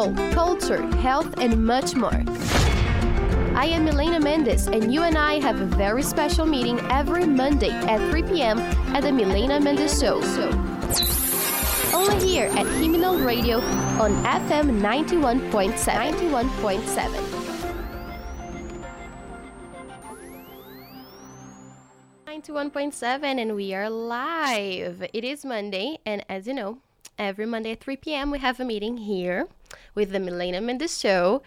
travel, culture, health, and much more. I am Milena Mendes, and you and I have a very special meeting every Monday at 3 p.m. at the Milena Mendes Show. Only here at Khemnel Radio on FM 91.7. 91.7. 91.7 and we are live. It is Monday, and as you know, every Monday at 3 p.m. we have a meeting here with the Milena the Show.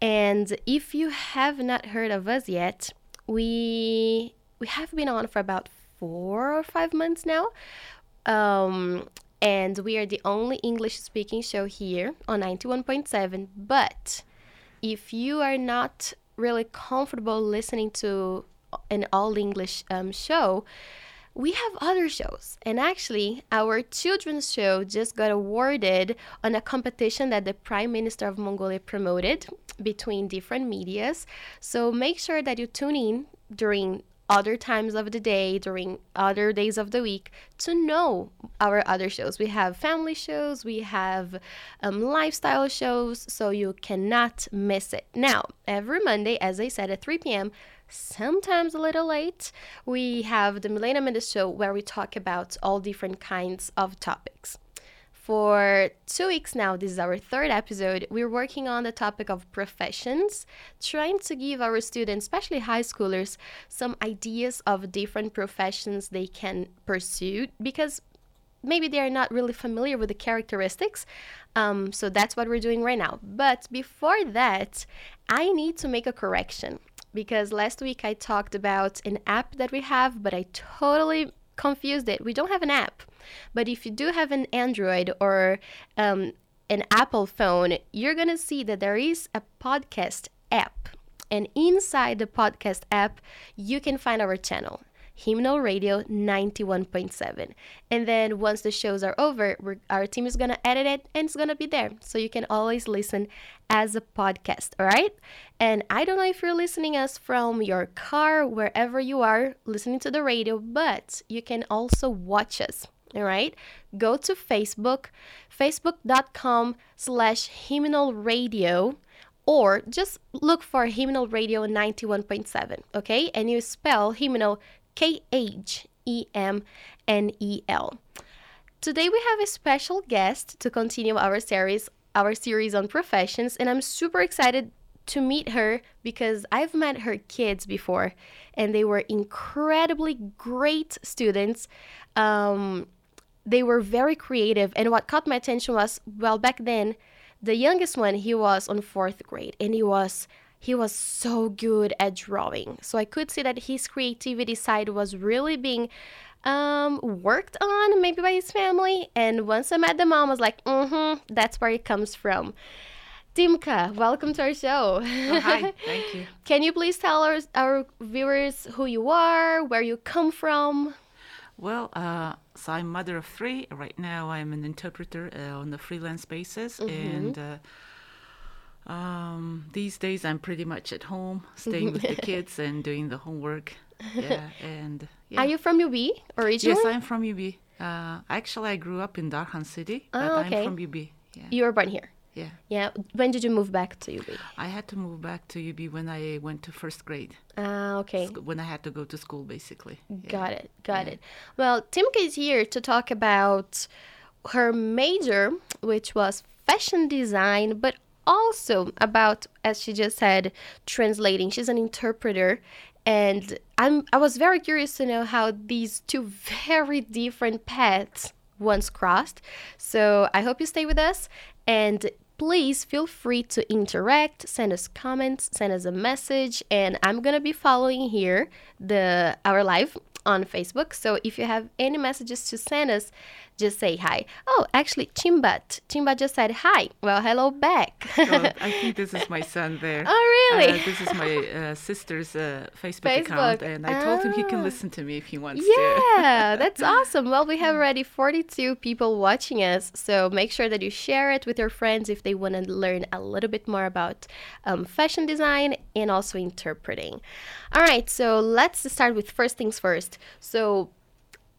And if you have not heard of us yet, we we have been on for about four or five months now. Um, and we are the only English speaking show here on 91.7. But if you are not really comfortable listening to an all English um, show, we have other shows. And actually, our children's show just got awarded on a competition that the Prime Minister of Mongolia promoted between different medias. So make sure that you tune in during other times of the day, during other days of the week, to know our other shows. We have family shows, we have um, lifestyle shows, so you cannot miss it. Now, every Monday, as I said, at 3 p.m., sometimes a little late, we have the Milena Mendes Show where we talk about all different kinds of topics. For two weeks now, this is our third episode, we're working on the topic of professions, trying to give our students, especially high schoolers, some ideas of different professions they can pursue because maybe they are not really familiar with the characteristics. Um, so that's what we're doing right now. But before that, I need to make a correction because last week I talked about an app that we have, but I totally confused it. We don't have an app. But if you do have an Android or um, an Apple phone, you're to see that there is a podcast app. And inside the podcast app, you can find our channel. Khemnel Radio 91.7. And then once the shows are over, our team is going to edit it and it's going to be there. So you can always listen as a podcast, all right? And I don't know if you're listening us from your car, wherever you are listening to the radio, but you can also watch us. All right, go to Facebook, facebook.com slash Khemnel radio, or just look for Khemnel radio 91.7, okay? And you spell Khemnel K H E M N E L. Today we have a special guest to continue our series our series on professions and I'm super excited to meet her because I've met her kids before and they were incredibly great students. Um, they were very creative and what caught my attention was well back then the youngest one he was on fourth grade and he was he was so good at drawing. So I could see that his creativity side was really being um, worked on, maybe by his family. And once I met the mom, I was like, mm-hmm, that's where it comes from. Timka, welcome to our show. Oh, hi, thank you. Can you please tell our, our viewers who you are, where you come from? Well, uh, so I'm mother of three. Right now, I'm an interpreter uh, on the freelance basis, mm-hmm. and uh, um, these days, I'm pretty much at home, staying with the kids and doing the homework. Yeah, and yeah. Are you from UB originally? Yes, I'm from UB. Uh, actually, I grew up in Darkhan City, but oh, okay. I'm from UB. Yeah. You were born here. Yeah. Yeah. When did you move back to UB? I had to move back to UB when I went to first grade. Ah, okay. When I had to go to school, basically. Got yeah. it. Got yeah. it. Well, Timka is here to talk about her major, which was fashion design, but also about, as she just said, translating. She's an interpreter. And I'm, I was very curious to know how these two very different paths once crossed. So I hope you stay with us. And please feel free to interact, send us comments, send us a message, and I'm gonna be following here the our live on Facebook. So if you have any messages to send us, just say hi. Oh, actually, Chimbat. Chimbat just said hi. Well, hello back. oh, I think this is my son there. Oh, really? Uh, this is my uh, sister's uh, Facebook, Facebook, account, and I told him he can ah. listen to me if he wants yeah, to. Yeah, that's awesome. Well, we have already 42 people watching us, so make sure that you share it with your friends if they want to learn a little bit more about um, fashion design and also interpreting. All right, so let's start with first things first. So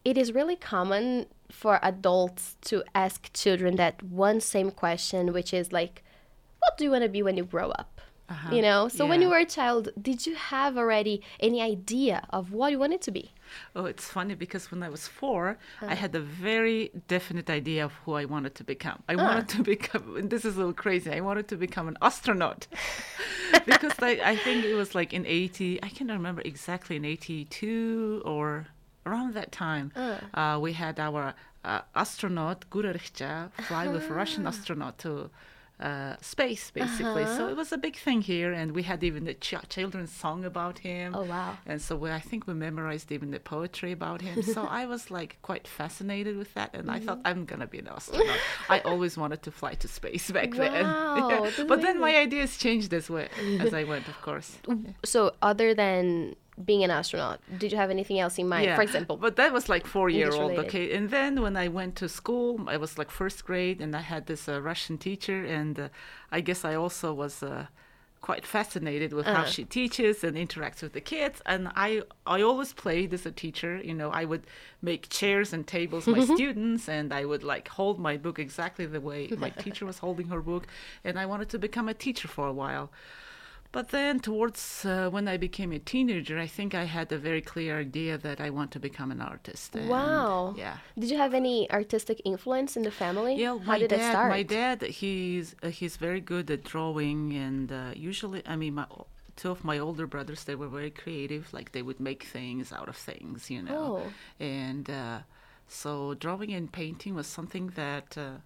it is really common for adults to ask children that one same question, which is like, what do you want to be when you grow up? Uh-huh. You know, so when you were a child, did you have already any idea of what you wanted to be? Oh, it's funny because when I was four, Uh. I had a very definite idea of who I wanted to become. I Ah. wanted to become, and this is a little crazy, I wanted to become an astronaut. because I, I think it was like in 80, I can't remember exactly in 82 or around that time, uh, we had our uh, astronaut, Gurragchaa, fly with a Russian astronaut to uh, space, basically. So it was a big thing here, and we had even the ch- children's song about him. Oh, wow. And so we, I think we memorized even the poetry about him. So I was like quite fascinated with that, and I thought Mm-hmm. I'm gonna be an astronaut. I always wanted to fly to space back then. Wow, Yeah. that's But then my ideas changed as well as I went, of course. So, other than being an astronaut, did you have anything else in mind? For example, But that was like four year old, okay. And then when I went to school, I was like first grade, and I had this uh, Russian teacher, and uh, I guess I also was. Uh, quite fascinated with how Uh. she teaches and interacts with the kids and i i always played as a teacher you know i would make chairs and tables my students and i would like hold my book exactly the way my teacher was holding her book and i wanted to become a teacher for a while but then, towards uh, when I became a teenager, I think I had a very clear idea that I want to become an artist. and- wow. Yeah. Did you have any artistic influence in the family? Yeah, How my did dad. it start? My dad, he's uh, he's very good at drawing, and uh, usually, I mean, my two of my older brothers, they were very creative. Like they would make things out of things, you know. Oh. And uh, so, drawing and painting was something that uh,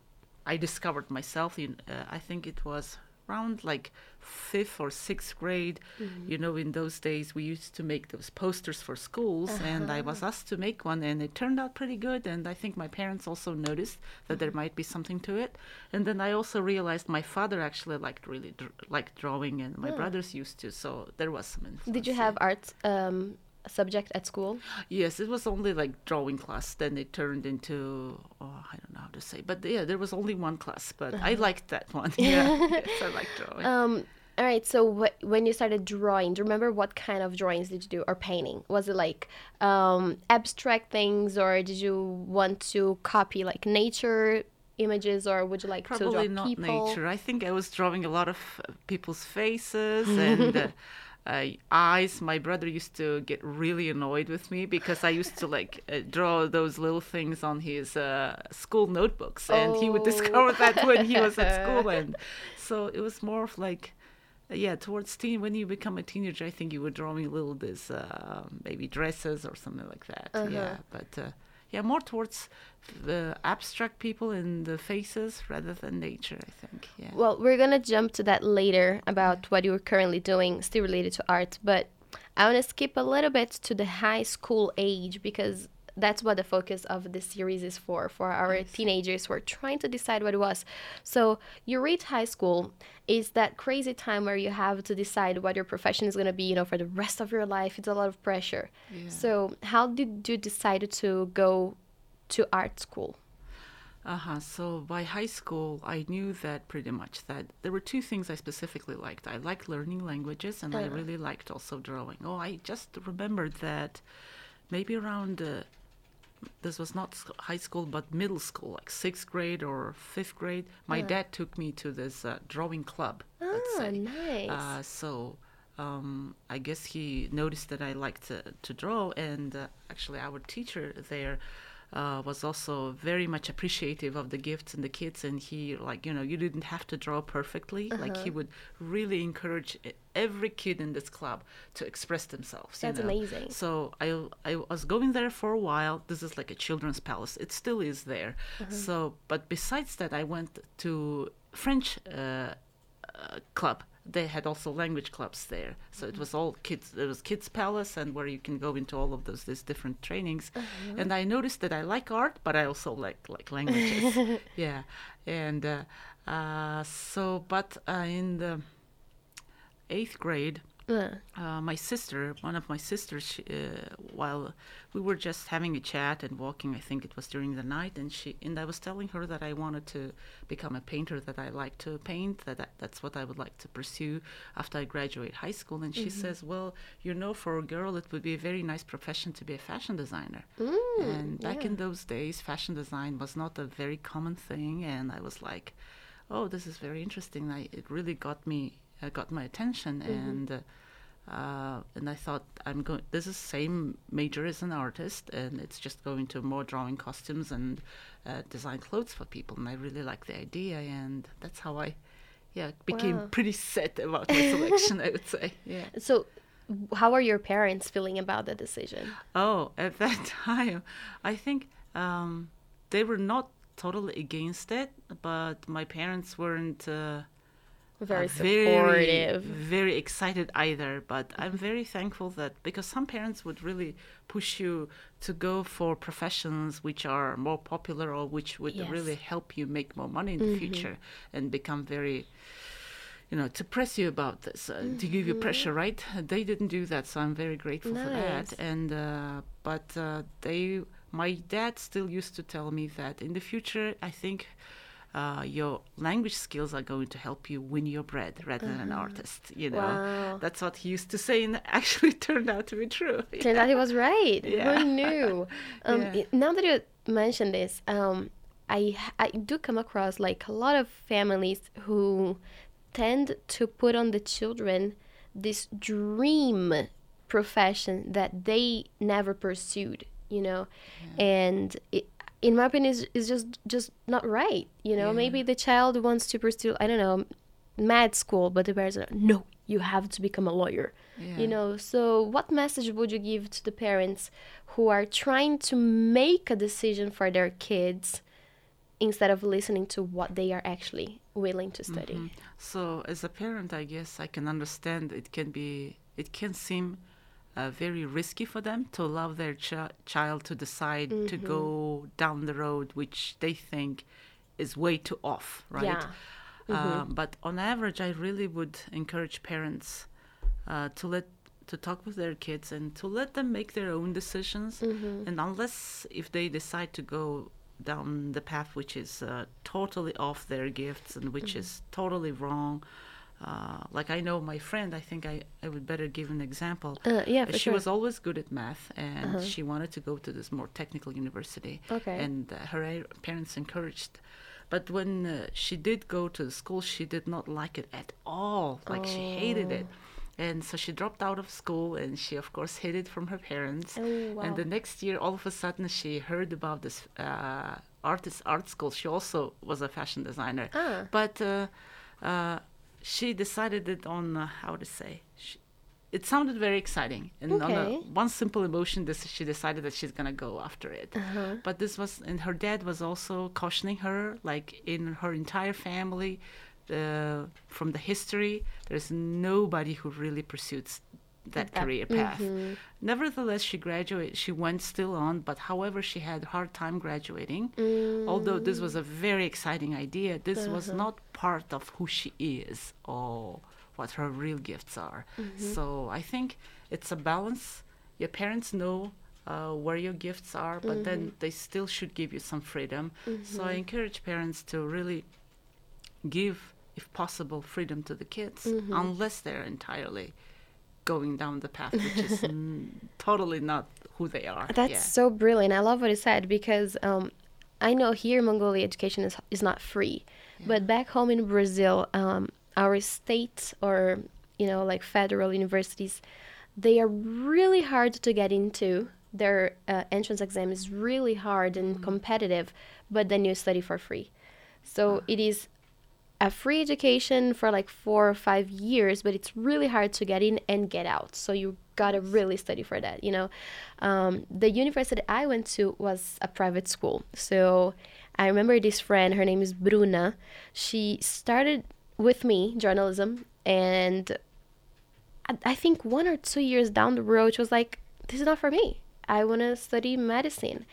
I discovered myself. In uh, I think it was around like fifth or sixth grade. Mm-hmm. You know, in those days we used to make those posters for schools, and I was asked to make one, and it turned out pretty good. And I think my parents also noticed that there might be something to it. And then I also realized my father actually liked really dr- liked drawing, and my brothers used to. So there was some influence. Did you have art um, subject at school? Yes, it was only like drawing class. Then it turned into oh, I don't know how to say, but yeah, there was only one class, but I liked that one. Yeah, yes, I like drawing. Um, all right. So wh- when you started drawing, do you remember what kind of drawings did you do or painting? Was it like um, abstract things, or did you want to copy like nature images, or would you like to Probably draw not people? nature. I think I was drawing a lot of uh, people's faces and. Uh, uh, eyes. My brother used to get really annoyed with me because I used to like uh, draw those little things on his uh, school notebooks, and he would Oh. discover that when he was at school. And so it was more of like, uh, yeah, towards teen when you become a teenager, I think you would were drawing little this uh, maybe dresses or something like that. Uh-huh. Yeah, but uh, yeah, more towards the abstract people and the faces rather than nature. I think. Yeah. Well, we're gonna jump to that later about what you're currently doing, still related to art. But I want to skip a little bit to the high school age because that's what the focus of this series is for for our teenagers who are trying to decide what it was. So you reach high school is that crazy time where you have to decide what your profession is gonna be, you know, for the rest of your life. It's a lot of pressure. Yeah. So how did you decide to go to art school? Uh-huh. So by high school, I knew that pretty much that there were two things I specifically liked. I liked learning languages, and I Uh-huh. really liked also drawing. Oh, I just remembered that maybe around uh, this was not high school, but middle school, like sixth grade or fifth grade. My dad took me to this uh, drawing club. say. nice. Uh, so um, I guess he noticed that I liked to, to draw, and uh, actually our teacher there uh, was also very much appreciative of the gifts and the kids, and he like you know you didn't have to draw perfectly. Like he would really encourage every kid in this club to express themselves. you That's know. amazing. So I I was going there for a while. This is like a children's palace. It still is there. So, but besides that, I went to French uh, uh, club. They had also language clubs there. So it was all kids. There was kids palace, and where you can go into all of those these different trainings. And I noticed that I like art, but I also like like languages. yeah, and uh, uh, so but uh, in the eighth grade, Uh, uh, my sister, one of my sisters, she, uh, while we were just having a chat and walking, I think it was during the night, and she and I was telling her that I wanted to become a painter, that I like to paint, that I, that's what I would like to pursue after I graduate high school. And she says, "Well, you know, for a girl, it would be a very nice profession to be a fashion designer." and back in those days, fashion design was not a very common thing, and I was like. oh, this is very interesting. I, it really got me, uh, got my attention, and uh, uh, and I thought I'm going. This is same major as an artist, and it's just going to more drawing costumes and uh, design clothes for people. And I really like the idea, and that's how I, yeah, became Wow. pretty set about my selection. I would say, yeah. So, how are your parents feeling about the decision? Oh, at that time, I think um, they were not totally against it, but my parents weren't. Uh, Very supportive. very excited either. But I'm very thankful that because some parents would really push you to go for professions which are more popular or which would Yes. Mm-hmm. really help you make more money in the future and become very you know to press you about this uh, to give you pressure right they didn't do that so i'm very grateful for Mm-hmm. That and uh, but uh, they my dad still used to tell me that in the future i think uh, your language skills are going to help you win your bread rather than an artist you know Uh-huh. Wow. that's what he used to say and actually turned out to be true Turned out he was right. Yeah. Who knew? Um, Yeah. Now that you mention this, um, I I do come across like a lot of families who tend to put on the children this dream profession that they never pursued. You know, and it, in my opinion, is is just just not right. You know, Yeah. maybe the child wants to pursue I don't know, med school, but the parents are no, you have to become a lawyer Yeah. you know so what message would you give to the parents who are trying to make a decision for their kids instead of listening to what they are actually willing to study Mhm. So, as a parent, I guess I can understand it can be, it can seem uh, very risky for them to allow their ch- child to decide to Mm-hmm. go down the road which they think is way too off, right? yeah Mm-hmm. Um, but on average, I really would encourage parents uh, to let to talk with their kids and to let them make their own decisions. Mm-hmm. And unless if they decide to go down the path which is uh, totally off their gifts and which Mm-hmm. is totally wrong. Uh, like I know my friend, I think I, I would better give an example. uh, yeah she sure. was always good at math and Uh-huh. she wanted to go to this more technical university. Okay. And uh, her parents encouraged. But when uh, she did go to the school she did not like it at all. Like she hated it. Oh. and so she dropped out of school and she of course hid it from her parents. Oh wow and the next year all of a sudden she heard about this uh, artist art school. She also was a fashion designer. Ah. But uh, uh, she decided it on uh, how to say she, it sounded very exciting. And on a, one simple emotion this she decided that she's gonna go after it. Uh-huh. but this was and her dad was also cautioning her like in her entire family uh, from the history there's nobody who really pursues that That- career path mhm. nevertheless she graduated she went still on but however she had a hard time graduating Mm, although this was a very exciting idea this was Uh-huh. not part of who she is or what her real gifts are Mm-hmm. so i think it's a balance your parents know uh, where your gifts are but then Mm-hmm. they still should give you some freedom so i encourage parents to really give if possible freedom to the kids Mm-hmm. unless they're entirely going down the path which is n- totally not who they are That's yeah. so brilliant. I love what you said because um, I know here in Mongolia education is, is not free, but back home in Brazil, um, our state or you know like federal universities, they are really hard to get into. Their uh, entrance exam is really hard and competitive, but then you study for free. So it is a free education for like four or five years, but it's really hard to get in and get out. So you gotta really study for that. You know, um, the university I went to was a private school. So I remember this friend. Her name is Bruna. She started with me journalism, and I, I think one or two years down the road, she was like, "This is not for me. I want to study medicine."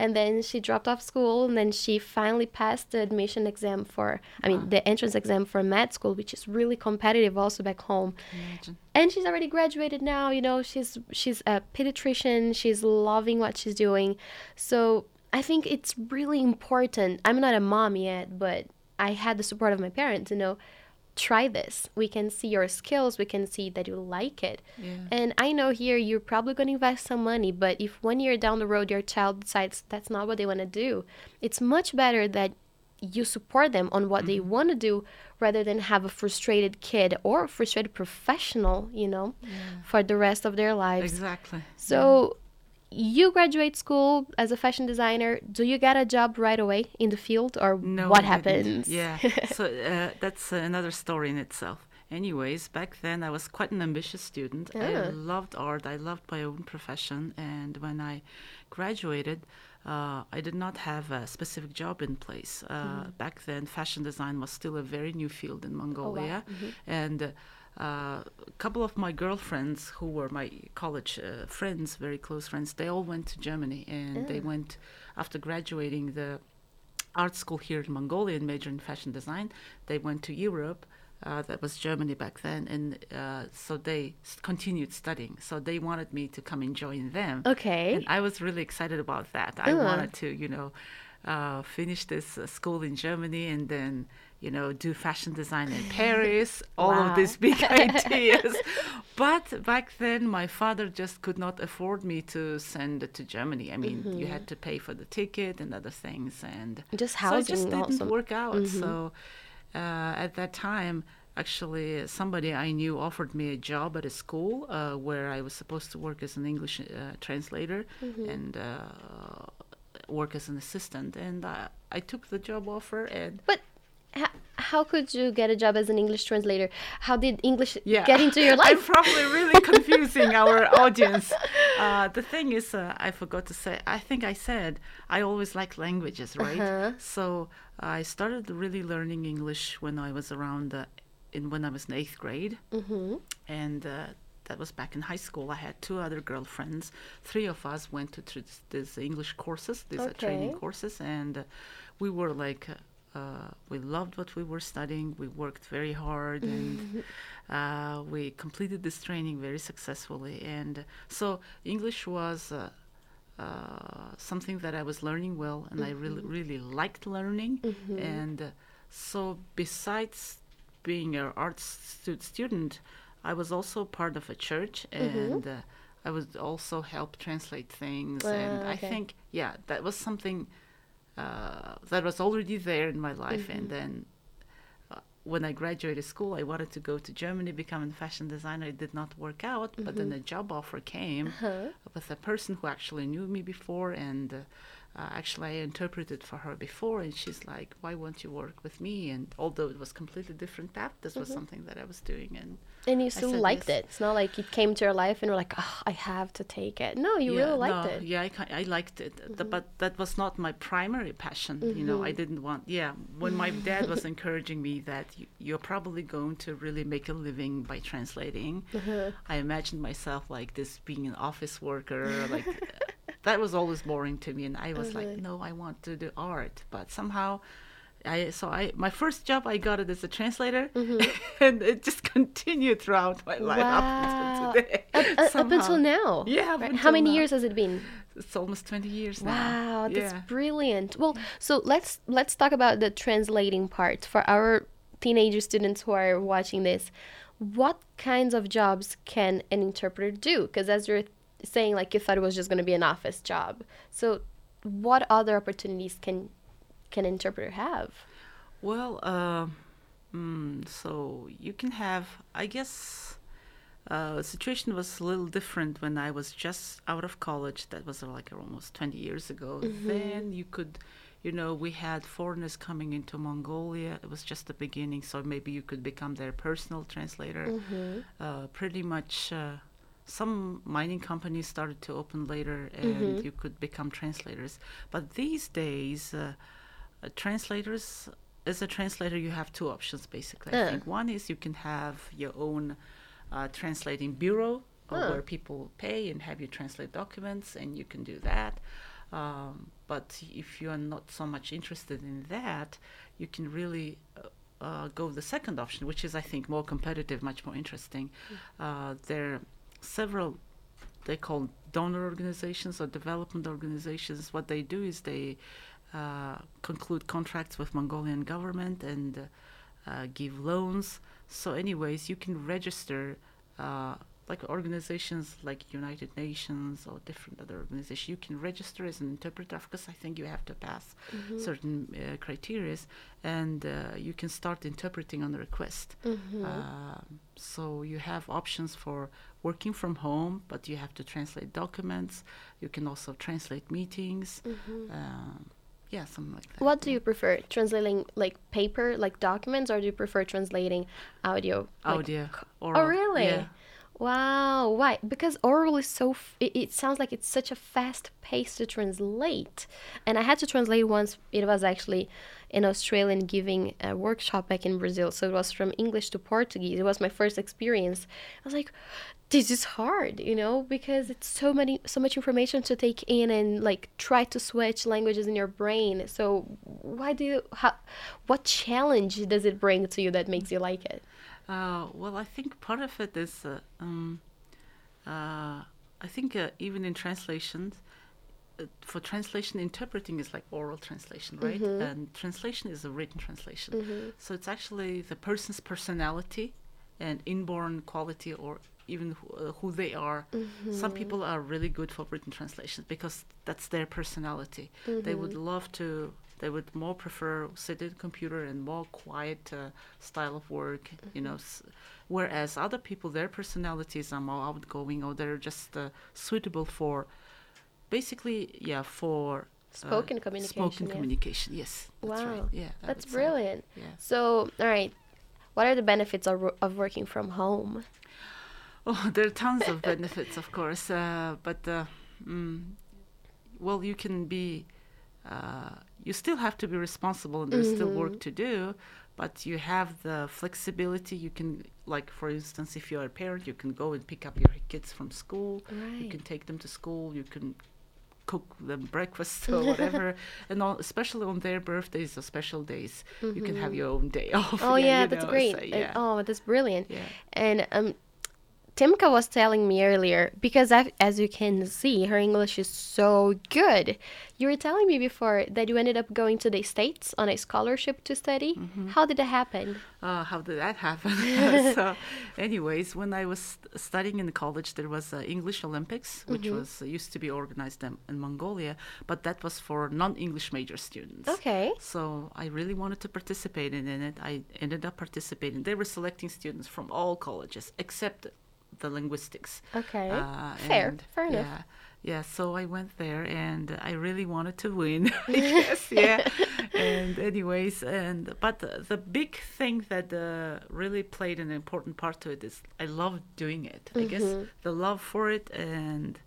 And then she dropped off school, and then she finally passed the admission exam for, I mean, the entrance exam for med school, which is really competitive also back home. Imagine. And she's already graduated now. You know, she's she's a pediatrician. She's loving what she's doing. So I think it's really important. I'm not a mom yet, but I had the support of my parents. You know, try this. We can see your skills. We can see that you like it. Yeah. And I know here you're probably going to invest some money, but if one year down the road your child decides that's not what they want to do, it's much better that you support them on what Mm-hmm. they want to do rather than have a frustrated kid or a frustrated professional, you know, for the rest of their lives. Exactly. So you graduate school as a fashion designer. Do you get a job right away in the field or No, what happens? Yeah. so uh, that's another story in itself. Anyways, back then I was quite an ambitious student. I Ah. loved art. I loved my own profession. And when I graduated, uh, I did not have a specific job in place. Uh, Mm-hmm. Back then, fashion design was still a very new field Oh, in Mongolia. And uh, uh, a couple of my girlfriends, who were my college uh, friends, very close friends, they all went to Germany. And they Ah. went, after graduating the art school here in Mongolia and majored in fashion design. They went to Europe. Uh, that was Germany back then, and uh, so they continued studying. So they wanted me to come and join them. Okay. And I was really excited about that. I Ah. wanted to, you know, uh, finish this uh, school in Germany and then, you know, do fashion design in Paris. All Wow. of these big ideas. But back then, my father just could not afford me to send it to Germany. I mean, you had to pay for the ticket and other things, and Just so it just didn't also. work out. So uh, at that time, actually, somebody I knew offered me a job at a school uh, where I was supposed to work as an English uh, translator and uh, work as an assistant. And uh, I took the job offer and But how could you get a job as an English translator? How did English yeah. get into your life? I'm probably really confusing our audience. Uh, the thing is, uh, I forgot to say, I think I said I always like languages, right? Uh-huh. So I started really learning English when I was around, uh, in when I was in eighth grade. mm-hmm. And uh, that was back in high school. I had two other girlfriends. Three of us went to tr- these English courses, these uh, training courses, and uh, we were like, uh, uh, we loved what we were studying. We worked very hard, and uh, we completed this training very successfully. And so English was. Uh, uh, something that I was learning well, and I really, really liked learning. And uh, so, besides being an art stu- student, I was also part of a church, and uh, I would also help translate things. and Ah, I think, yeah, that was something uh, that was already there in my life. And then uh, when I graduated school, I wanted to go to Germany, become a fashion designer. It did not work out, but then a job offer came Uh-huh. with a person who actually knew me before, and uh, actually I interpreted for her before, and she's like, "Why won't you work with me?" And although it was completely different path, this was something that I was doing, and And you still liked yes. it. It's not like it came to your life and you're like, oh, I have to take it. No, you yeah, really liked no, it. Mm-hmm. Yeah, I, I liked it, th- but that was not my primary passion. You know, I didn't want. Yeah, when my dad was encouraging me that you, you're probably going to really make a living by translating, Uh-huh. I imagined myself like this, being an office worker. Like that was always boring to me, and I was like, no, I want to do art, but somehow. I, so I my first job I got it as a translator, and it just continued throughout my life up Mm-hmm. Until today. Up, uh, up until now. Yeah, up Right? How many now. years has it been? It's almost 20 years now. Wow, that's yeah. brilliant. Well, so let's let's talk about the translating part for our teenager students who are watching this. What kinds of jobs can an interpreter do? Because as you're saying, like you thought it was just going to be an office job. So, what other opportunities can can an interpreter have? Well, uh, mm, so you can have, I guess, uh, the situation was a little different when I was just out of college. That was like almost 20 years ago. Then you could, you know, we had foreigners coming into Mongolia. It was just the beginning, so maybe you could become their personal translator. Uh, pretty much. Uh, some mining companies started to open later and you could become translators. But these days uh, uh, translators as a translator you have two options basically. Uh. i think one is you can have your own uh, translating bureau where people pay and have you translate documents and you can do that. Um, but if you are not so much interested in that you can really uh, uh, go the second option which is i think more competitive much more interesting. Uh, there several they call donor organizations or development organizations. What they do is they uh, conclude contracts with Mongolian government and uh, give loans. So, anyways, you can register uh, like organizations like United Nations or different other organizations, you can register as an interpreter. Of course, I think you have to pass Mm-hmm. certain uh, criteria, and uh, you can start interpreting on request. Mm-hmm. Um, so you have options for working from home, but you have to translate documents. You can also translate meetings. Um, yeah, something like that. Mm-hmm. What do you prefer? Translating like paper, like documents, or do you prefer translating audio? Audio. c- oral, Oh, really? Yeah. Wow. Why? Because oral is so. F- it, sounds like it's such a fast pace to translate. And I had to translate once. It was actually an Australian giving a workshop back in Brazil. So it was from English to Portuguese. It was my first experience. I was like, this is hard, you know, because it's so many, so much information to take in and like try to switch languages in your brain. So why do you? How, what challenge does it bring to you that makes you like it? Uh, well, I think part of it is, uh, um, uh, I think uh, even in translations, uh, for translation, interpreting is like oral translation, right? Mm-hmm. And translation is a written translation. So it's actually the person's personality and inborn quality or even who, uh, who they are. Mm-hmm. Some people are really good for written translations because that's their personality. They would Mm-hmm. love to. They would more prefer sit at a computer and more quiet uh, style of work, you know. S- whereas other people, their personalities are more outgoing or they're just uh, suitable for, basically, yeah, for uh, Spoken communication, Spoken yeah. communication, yes. That's right. Wow, Yeah, I That's would say. brilliant. Yeah. So, all right, what are the benefits of, of working from home? Oh, there are tons of benefits, of course, uh, but uh, mm, well, you can be, uh, you still have to be responsible, and there's still Mm-hmm. work to do. But you have the flexibility. You can, like, for instance, if you're a parent, you can go and pick up your kids from school. You can take them to school. You can cook them breakfast or whatever. and all, especially on their birthdays or special days, you can have your own day off. Mm-hmm. Oh yeah, you that's know, great. so, And- yeah. oh, that's brilliant. Yeah. And um, Timka was telling me earlier because i as you can see, her English is so good. You were telling me before that you ended up going to the States on a scholarship to study. Mm-hmm. How did that happen? Uh, how did that happen? so, anyways, when I was studying in college, there was uh, English Olympics, which Mm-hmm. was uh, used to be organized in, in Mongolia, but that was for non-English major students. Okay. So I really wanted to participate in it. I ended up participating. They were selecting students from all colleges except the linguistics. Okay. Uh, Fair. and Fair enough. Yeah, yeah. So I went there, and I really wanted to win. I guess, yeah. and anyways, and but the, the big thing that uh, really played an important part to it is I love doing it. I guess Mm-hmm. the love for it and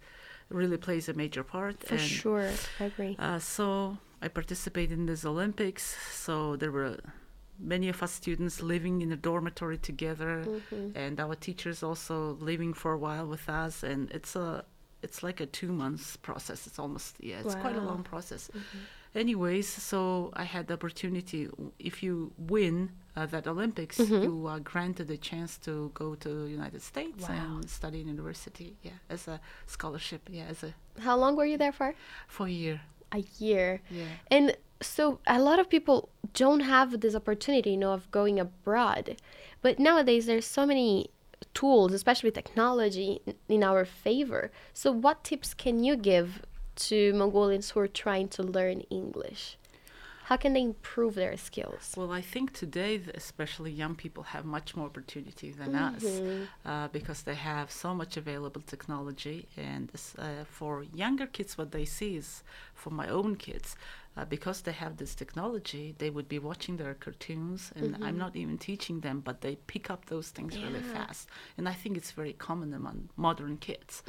really plays a major part. For and, sure. I agree. uh, so I participated in these Olympics. So there were many of us students living in a dormitory together, Mm-hmm. and our teachers also living for a while with us. And it's a it's like a two months process. It's almost yeah, it's quite a long process. Anyways, so I had the opportunity. If you win uh, that Olympics, Mm-hmm. you are granted a chance to go to the United States Wow. and study in university. Yeah, as a scholarship. Yeah, as a How long were you there for? for a year. A year. Yeah. And so a lot of people don't have this opportunity, you know, of going abroad. But nowadays there's so many tools, especially technology, in our favor. So what tips can you give to Mongolians who are trying to learn English? How can they improve their skills? Well, I think today, especially young people, have much more opportunity than us uh, because they have so much available technology. And uh, for younger kids, what they see is, for my own kids, uh, because they have this technology, they would be watching their cartoons, and I'm not even teaching them, but they pick up those things really fast. And I think it's very common among modern kids.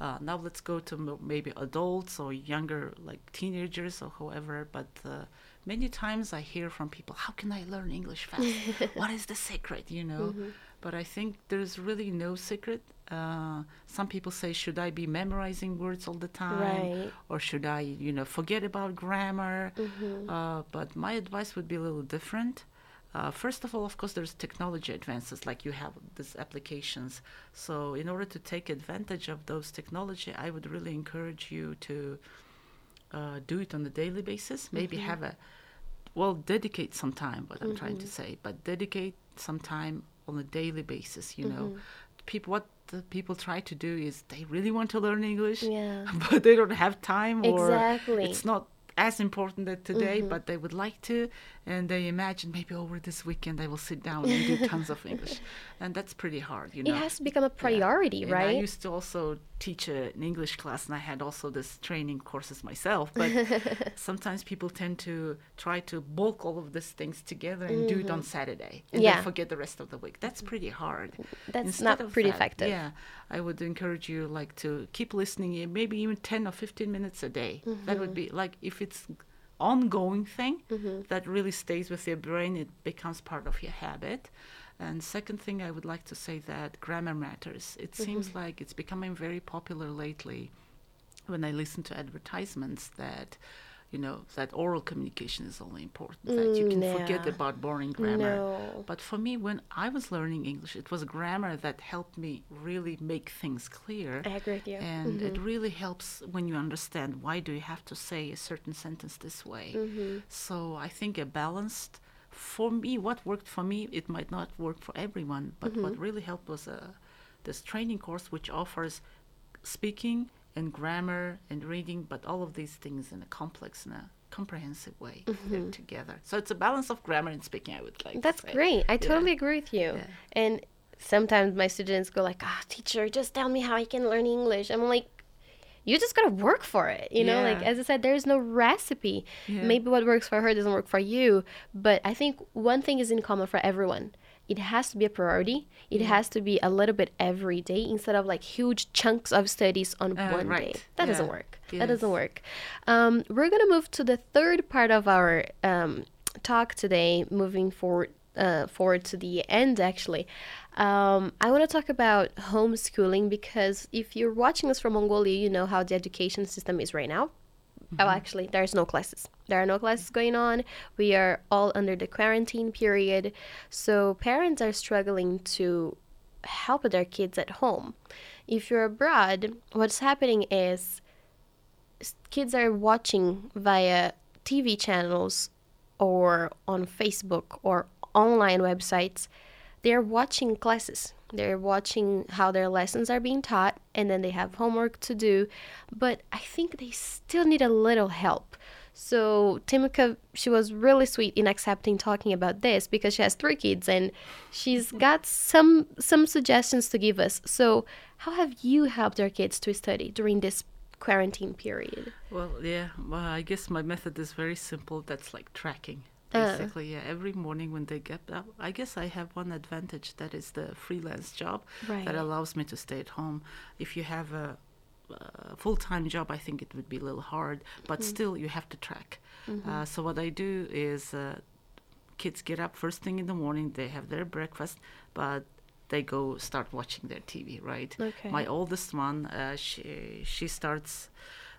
Uh, now let's go to m- maybe adults or younger, like teenagers or whoever. But uh, many times I hear from people, "How can I learn English fast? what is the secret?" You know. But I think there's really no secret. Uh, some people say, "Should I be memorizing words all the time, Right. or should I, you know, forget about grammar?" Uh, but my advice would be a little different. Uh, first of all, of course, there's technology advances, like you have these applications. So, in order to take advantage of those technology, I would really encourage you to uh, do it on a daily basis. Maybe have a, well, dedicate some time. What I'm trying to say, but dedicate some time on a daily basis. You know, mm-hmm. people what the people try to do is they really want to learn English, Yeah. but they don't have time or Exactly. it's not as important that today, but they would like to, and they imagine maybe over this weekend they will sit down and do tons of English, and that's pretty hard, you know. It has to become a Yeah. priority, And right? I used to also teach a, an English class, and I had also this training courses myself. But sometimes people tend to try to bulk all of these things together and do it on Saturday, and Mm-hmm. Yeah. then forget the rest of the week. That's pretty hard. That's Instead not pretty that, effective. Yeah, I would encourage you like to keep listening, eh, maybe even ten or fifteen minutes a day. That would Mm-hmm. be like if it's ongoing thing that really stays with your brain it becomes part of your habit and second thing i would like to say that grammar matters it seems like it's becoming very popular lately when i listen to advertisements that you know that oral communication is only important that you Mm, can forget about boring grammar No. but for me when i was learning english it was grammar that helped me really make things clear I agree with you. and it really helps when you understand why do you have to say a certain sentence this way Mm-hmm. so i think a balanced for me what worked for me it might not work for everyone but Mm-hmm. what really helped was uh, this training course which offers speaking and grammar and reading but all of these things in a complex and a comprehensive way they're together so it's a balance of grammar and speaking i would like to Mm-hmm. That's great. I Yeah. totally agree with you. Yeah. And sometimes my students go like, "Ah, teacher, just tell me how I can learn English." I'm like, "You just gotta work for it." You know, like as I said, there's no recipe. Yeah. Maybe what works for her doesn't work for you. But I think one thing is in common for everyone. It has to be a priority. It has to be a little bit every day instead of like huge chunks of studies on Uh, one day. right. That doesn't Yeah. work. That doesn't work. Um, we're gonna move to the third part of our um, talk today, moving forward uh, forward to the end. Actually, um, I want to talk about homeschooling because if you're watching us from Mongolia, you know how the education system is right now. Oh, actually, there's no classes. There are no classes going on. We are all under the quarantine period, so parents are struggling to help their kids at home. If you're abroad, what's happening is kids are watching via TV channels or on Facebook or online websites. They're watching classes. They're watching how their lessons are being taught, and then they have homework to do. But I think they still need a little help. So Timka, she was really sweet in accepting talking about this because she has three kids and she's got some some suggestions to give us. So how have you helped your kids to study during this quarantine period? Well, yeah. Well, I guess my method is very simple. That's like tracking. Uh. Basically, yeah. Every morning when they get up, I guess I have one advantage that is the freelance job Right. that allows me to stay at home. If you have a, a full-time job, I think it would be a little hard, but still you have to track. Uh, so what I do is, uh, kids get up first thing in the morning. They have their breakfast, but they go start watching their TV. Right. Okay. My oldest one, uh, she she starts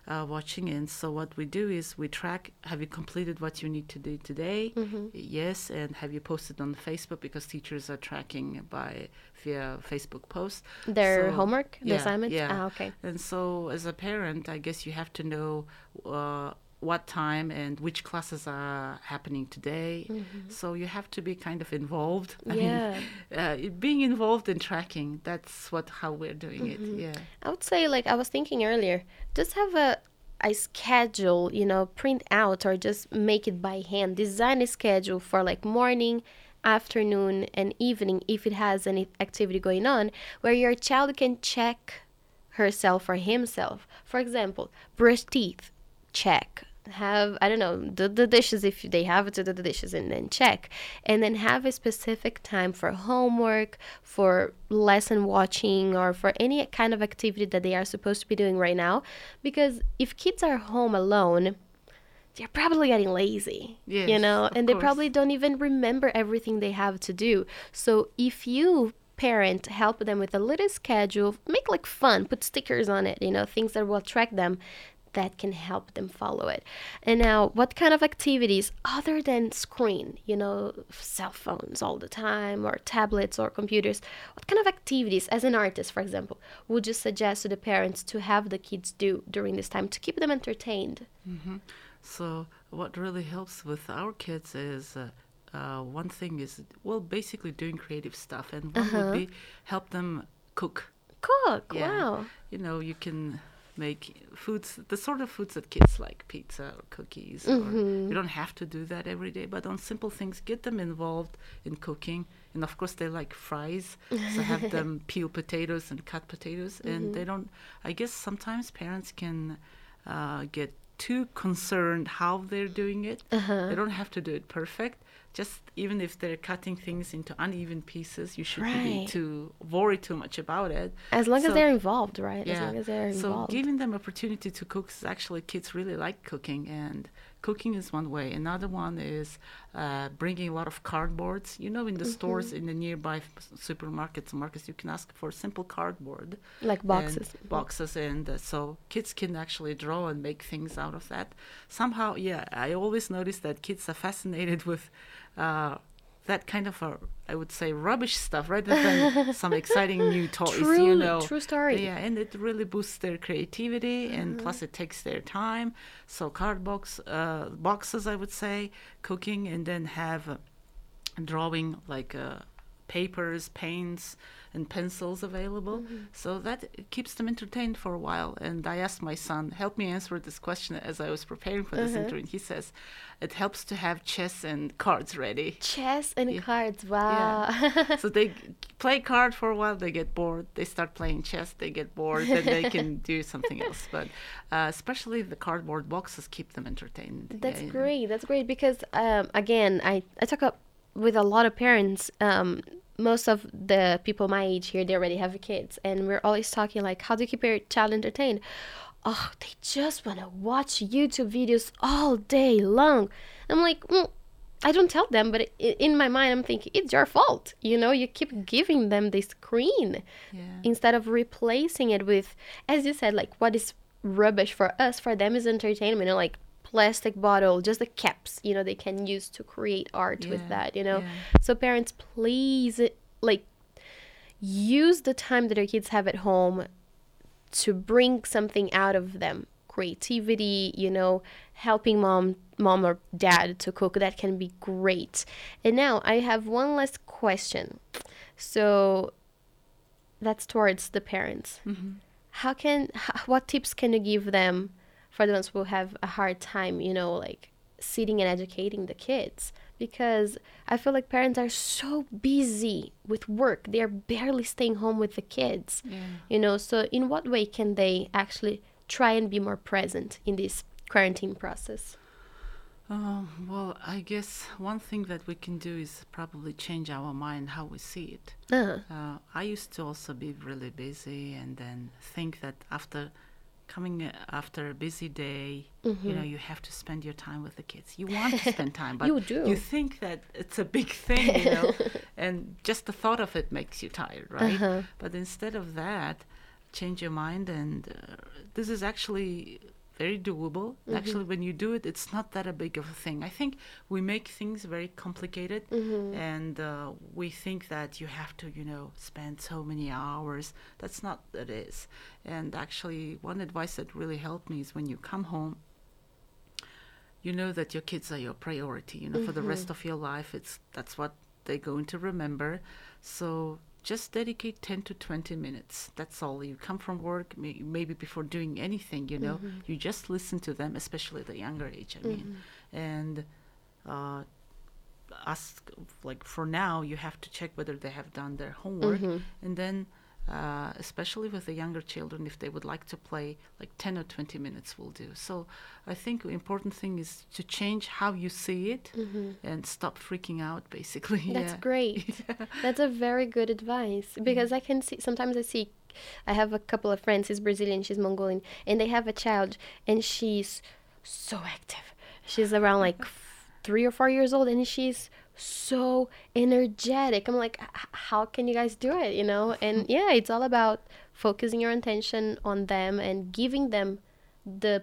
uh, watching, and so what we do is we track: Have you completed what you need to do today? Mm-hmm. Yes, and have you posted on Facebook because teachers are tracking by via Facebook posts Their So- homework, the yeah, assignments? Yeah. Ah, okay. And so, as a parent, I guess you have to know uh, what time and which classes are happening today. So you have to be kind of involved. I Mm-hmm. Yeah. mean, uh, being involved in tracking. That's what how we're doing Mm-hmm. it. Yeah. I would say, like I was thinking earlier, just have a a schedule, you know, print out or just make it by hand. Design a schedule for like morning, afternoon, and evening if it has any activity going on, where your child can check herself or himself. For example, brush teeth, check. Have I don't know do the dishes if they have to do the dishes and then check, and then have a specific time for homework, for lesson watching, or for any kind of activity that they are supposed to be doing right now. Because if kids are home alone, they're probably getting lazy, you know, and they course. probably don't even remember everything they have to do. So if you parent help them with a little schedule, make like fun, put stickers on it, you know, things that will attract them. That can help them follow it. And now, what kind of activities other than screen, you know, cell phones all the time, or tablets or computers, what kind of activities, as an artist, for example, would you suggest to the parents to have the kids do during this time to keep them entertained? So what really helps with our kids is uh, uh, one thing is well basically doing creative stuff, and one would be help them cook. Cook. Yeah. Wow. You know, you can make foods, the sort of foods that kids like, pizza or cookies. Or Mhm. you don't have to do that every day, but on simple things, get them involved in cooking. And of course, they like fries, so have them peel potatoes and cut potatoes. And they don't. I guess sometimes parents can uh, get too concerned how they're doing it. Uh-huh. They don't have to do it perfect. Just even if they're cutting things into uneven pieces, you shouldn't Right. be too worry too much about it. As long as they're involved, right? As long as they're involved. so giving them opportunity to cook is actually kids really like cooking, and cooking is one way. Another one is uh, bringing a lot of cardboards. You know, in the Mm-hmm. stores in the nearby supermarkets markets, you can ask for simple cardboard like and boxes. boxes, and uh, so kids can actually draw and make things out of that. Somehow, yeah, I always notice that kids are fascinated with. Uh, that kind of a, I would say, rubbish stuff rather than some exciting new toys. True, you know, true story. yeah, and it really boosts their creativity, and Mm-hmm. plus it takes their time. So card box uh, boxes, I would say, cooking, and then have drawing like uh, papers, paints, and pencils available. Mm-hmm. So that keeps them entertained for a while. And I asked my son, help me answer this question as I was preparing for this Uh-huh. interview. And he says, it helps to have chess and cards ready. Chess and Yeah. cards. Wow. so they play card for a while they get bored they start playing chess they get bored then they can do something else but uh, especially the cardboard boxes keep them entertained That's Yeah, yeah. great. That's great because um, again, I I talk up with a lot of parents. Um, most of the people my age here, they already have kids, and we're always talking like, how do you keep your child entertained? Oh, they just want to watch YouTube videos all day long. I'm like, mm, I don't tell them, but in my mind, I'm thinking it's your fault. You know, you keep giving them the screen yeah instead of replacing it with, as you said, like what is rubbish for us, for them is entertainment. Know, like plastic bottle, just the caps, you know, they can use to create art with that, you know. yeah. So parents, please, like, use the time that your kids have at home to bring something out of them creativity you know helping mom mom or dad to cook that can be great and now i have one last question so that's towards the parents Mm-hmm. how can what tips can you give them for the ones who have a hard time you know like sitting and educating the kids because i feel like parents are so busy with work. They're barely staying home with the kids yeah. you know? So in what way can they actually try and be more present in this quarantine process? Um, well, I guess one thing that we can do is probably change our mind how we see it. uh, Uh, I used to also be really busy and then think that after coming uh, after a busy day, you know, you have to spend your time with the kids. You want to spend time, but You do. you think that it's a big thing, you know, and just the thought of it makes you tired, right? Uh-huh. But instead of that, change your mind, and uh, this is actually very doable. Mm-hmm. Actually, when you do it, it's not that a big of a thing. I think we make things very complicated, Mm-hmm. and uh, we think that you have to, you know, spend so many hours. That's not that is. And actually, one advice that really helped me is when you come home, you know that your kids are your priority. You know, for the rest of your life, it's that's what they're going to remember. So just dedicate 10 to 20 minutes. That's all. You come from work, may, maybe before doing anything, you know, mm-hmm. you just listen to them, especially the younger age, I mean. Mm-hmm. And uh, ask, like, for now, you have to check whether they have done their homework. Mm-hmm. And then, uh, especially with the younger children, if they would like to play, like 10 or 20 minutes will do. So I think the important thing is to change how you see it and stop freaking out, basically. That's yeah. great. That's a very good advice because I can see sometimes I see I have a couple of friends, he's Brazilian, she's Mongolian, and they have a child and she's so active. She's around like f- 3 or 4 years old and she's so energetic. I'm like how can you guys do it, you know? And yeah, it's all about focusing your attention on them and giving them the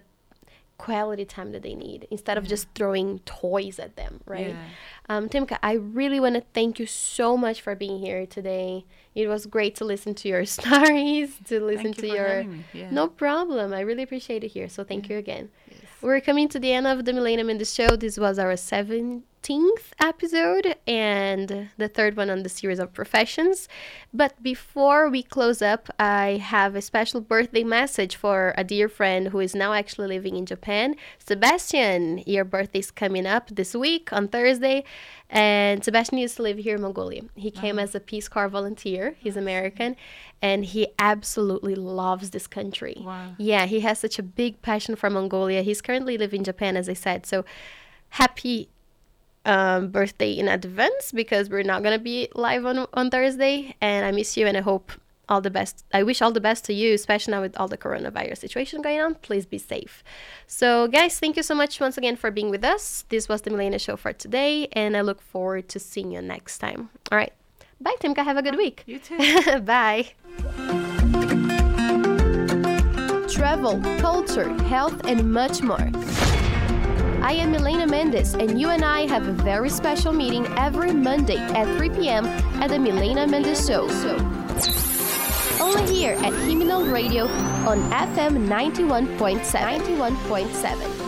quality time that they need instead of just throwing toys at them, right? Yeah. Um, Timka, I really want to thank you so much for being here today. It was great to listen to your stories, to listen Thank to your. Yeah. No problem. I really appreciate it here. So thank you again. We're coming to the end of the Milena Mendes Show. This was our 17th 15th episode and the third one on the series of professions. But before we close up, I have a special birthday message for a dear friend who is now actually living in Japan. Sebastian, your birthday is coming up this week on Thursday. And Sebastian used to live here in Mongolia. He came as a Peace Corps volunteer. He's American, and he absolutely loves this country. Wow. Yeah, he has such a big passion for Mongolia. He's currently living in Japan, as I said. So happy um, birthday in advance because we're not gonna be live on on Thursday, and I miss you, and I hope all the best. I wish all the best to you, especially now with all the coronavirus situation going on. Please be safe. So, guys, thank you so much once again for being with us. This was the Milena Show for today, and I look forward to seeing you next time. All right. Bye, Timka. Have a good week. You too. Bye. Travel, culture, health, and much more. I am Milena Mendes, and you and I have a very special meeting every Monday at 3 p.m. at the Milena Mendes Show. Only here at Khemnel Radio on FM 91.7. 91.7.